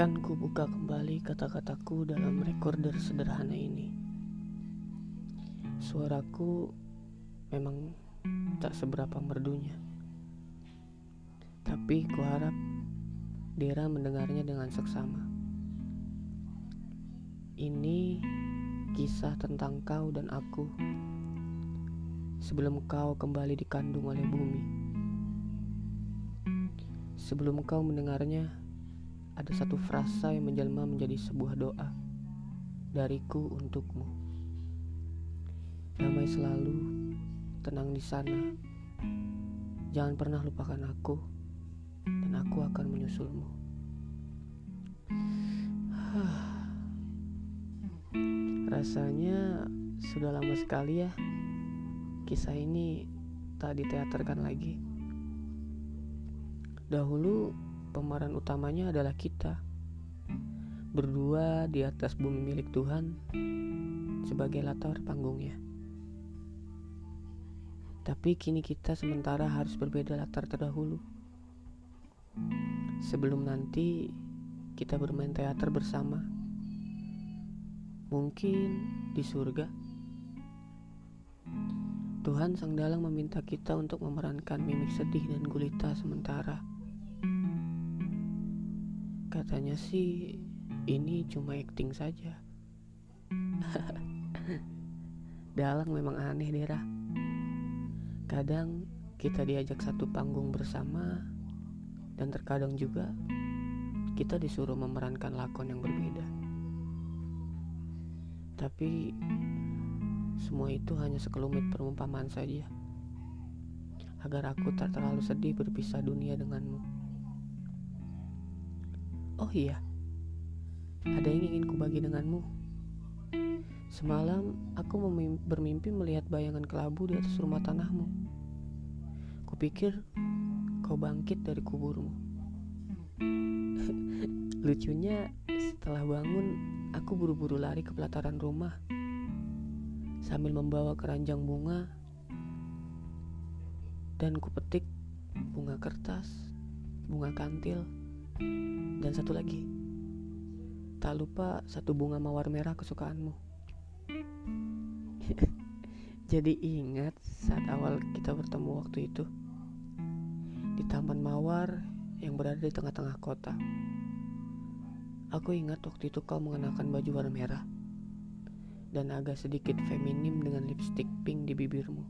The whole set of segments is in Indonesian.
Akan kubuka kembali kata-kataku dalam recorder sederhana ini. Suaraku memang tak seberapa merdunya. Tapi kuharap Dera mendengarnya dengan seksama. Ini kisah tentang kau dan aku sebelum kau kembali dikandung oleh bumi. Sebelum kau mendengarnya, ada satu frasa yang menjelma menjadi sebuah doa dariku untukmu. Damai selalu, tenang di sana. Jangan pernah lupakan aku, dan aku akan menyusulmu. Rasanya sudah lama sekali ya kisah ini tak diteaterkan lagi. Dahulu pemeran utamanya adalah kita. Berdua di atas bumi milik Tuhan sebagai latar panggungnya. Tapi kini kita sementara harus berbeda latar terdahulu. Sebelum nanti kita bermain teater bersama. Mungkin di surga. Tuhan Sang Dalang meminta kita untuk memerankan mimik sedih dan gulita sementara. Katanya sih ini cuma acting saja. Dalang memang aneh Dera. Kadang kita diajak satu panggung bersama dan terkadang juga kita disuruh memerankan lakon yang berbeda. Tapi semua itu hanya sekelumit perumpamaan saja agar aku tak terlalu sedih berpisah dunia denganmu. Oh iya, ada yang ingin kubagi denganmu. Semalam aku bermimpi melihat bayangan kelabu di atas rumah tanahmu. Kupikir kau bangkit dari kuburmu. Lucunya, setelah bangun, aku buru-buru lari ke pelataran rumah sambil membawa keranjang bunga dan kupetik bunga kertas, bunga kantil, dan satu lagi. Tak lupa satu bunga mawar merah kesukaanmu. Jadi ingat saat awal kita bertemu waktu itu di taman mawar yang berada di tengah-tengah kota. Aku ingat waktu itu kau mengenakan baju warna merah dan agak sedikit feminim dengan lipstick pink di bibirmu.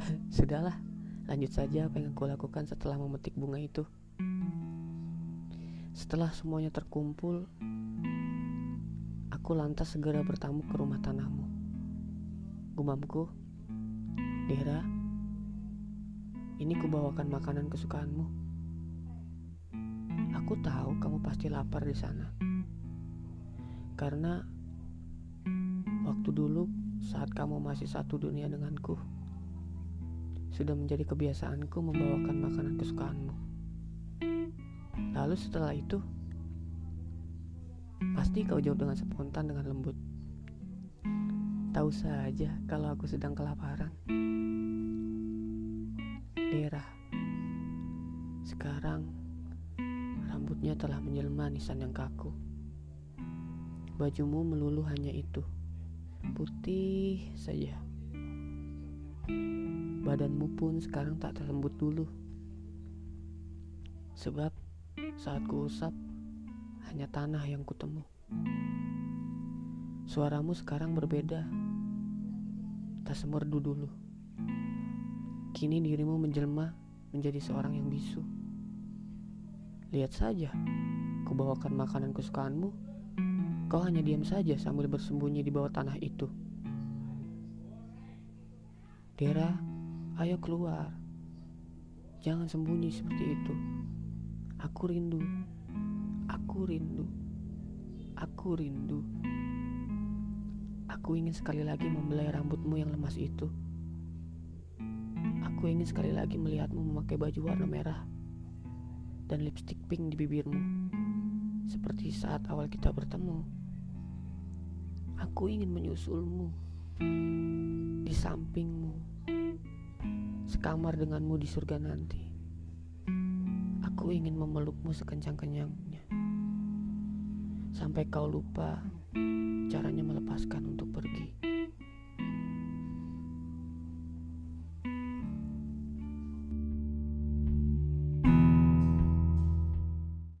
Sudahlah, lanjut saja apa yang aku lakukan setelah memetik bunga itu. Setelah semuanya terkumpul, aku lantas segera bertamu ke rumah tanahmu. Gumamku, Dera, ini kubawakan makanan kesukaanmu. Aku tahu kamu pasti lapar di sana. Karena waktu dulu saat kamu masih satu dunia denganku, sudah menjadi kebiasaanku membawakan makanan kesukaanmu. Lalu setelah itu, pasti kau jawab dengan spontan dengan lembut. Tahu saja kalau aku sedang kelaparan. Dera, sekarang rambutnya telah menjelma nisan yang kaku. Bajumu melulu hanya itu, putih saja. Badanmu pun sekarang tak terlembut dulu. Sebab saat kuusap hanya tanah yang kutemu. Suaramu sekarang berbeda. Tak semerdu dulu. Kini dirimu menjelma menjadi seorang yang bisu. Lihat saja, kubawakan makanan kesukaanmu. Kau hanya diam saja sambil bersembunyi di bawah tanah itu. Dera, ayo keluar. Jangan sembunyi seperti itu. Aku rindu. Aku rindu. Aku rindu. Aku ingin sekali lagi membelai rambutmu yang lemas itu. Aku ingin sekali lagi melihatmu memakai baju warna merah dan lipstick pink di bibirmu, seperti saat awal kita bertemu. Aku ingin menyusulmu di sampingmu, sekamar denganmu di surga nanti. Aku ingin memelukmu sekencang-kencangnya. Sampai kau lupa caranya melepaskan untuk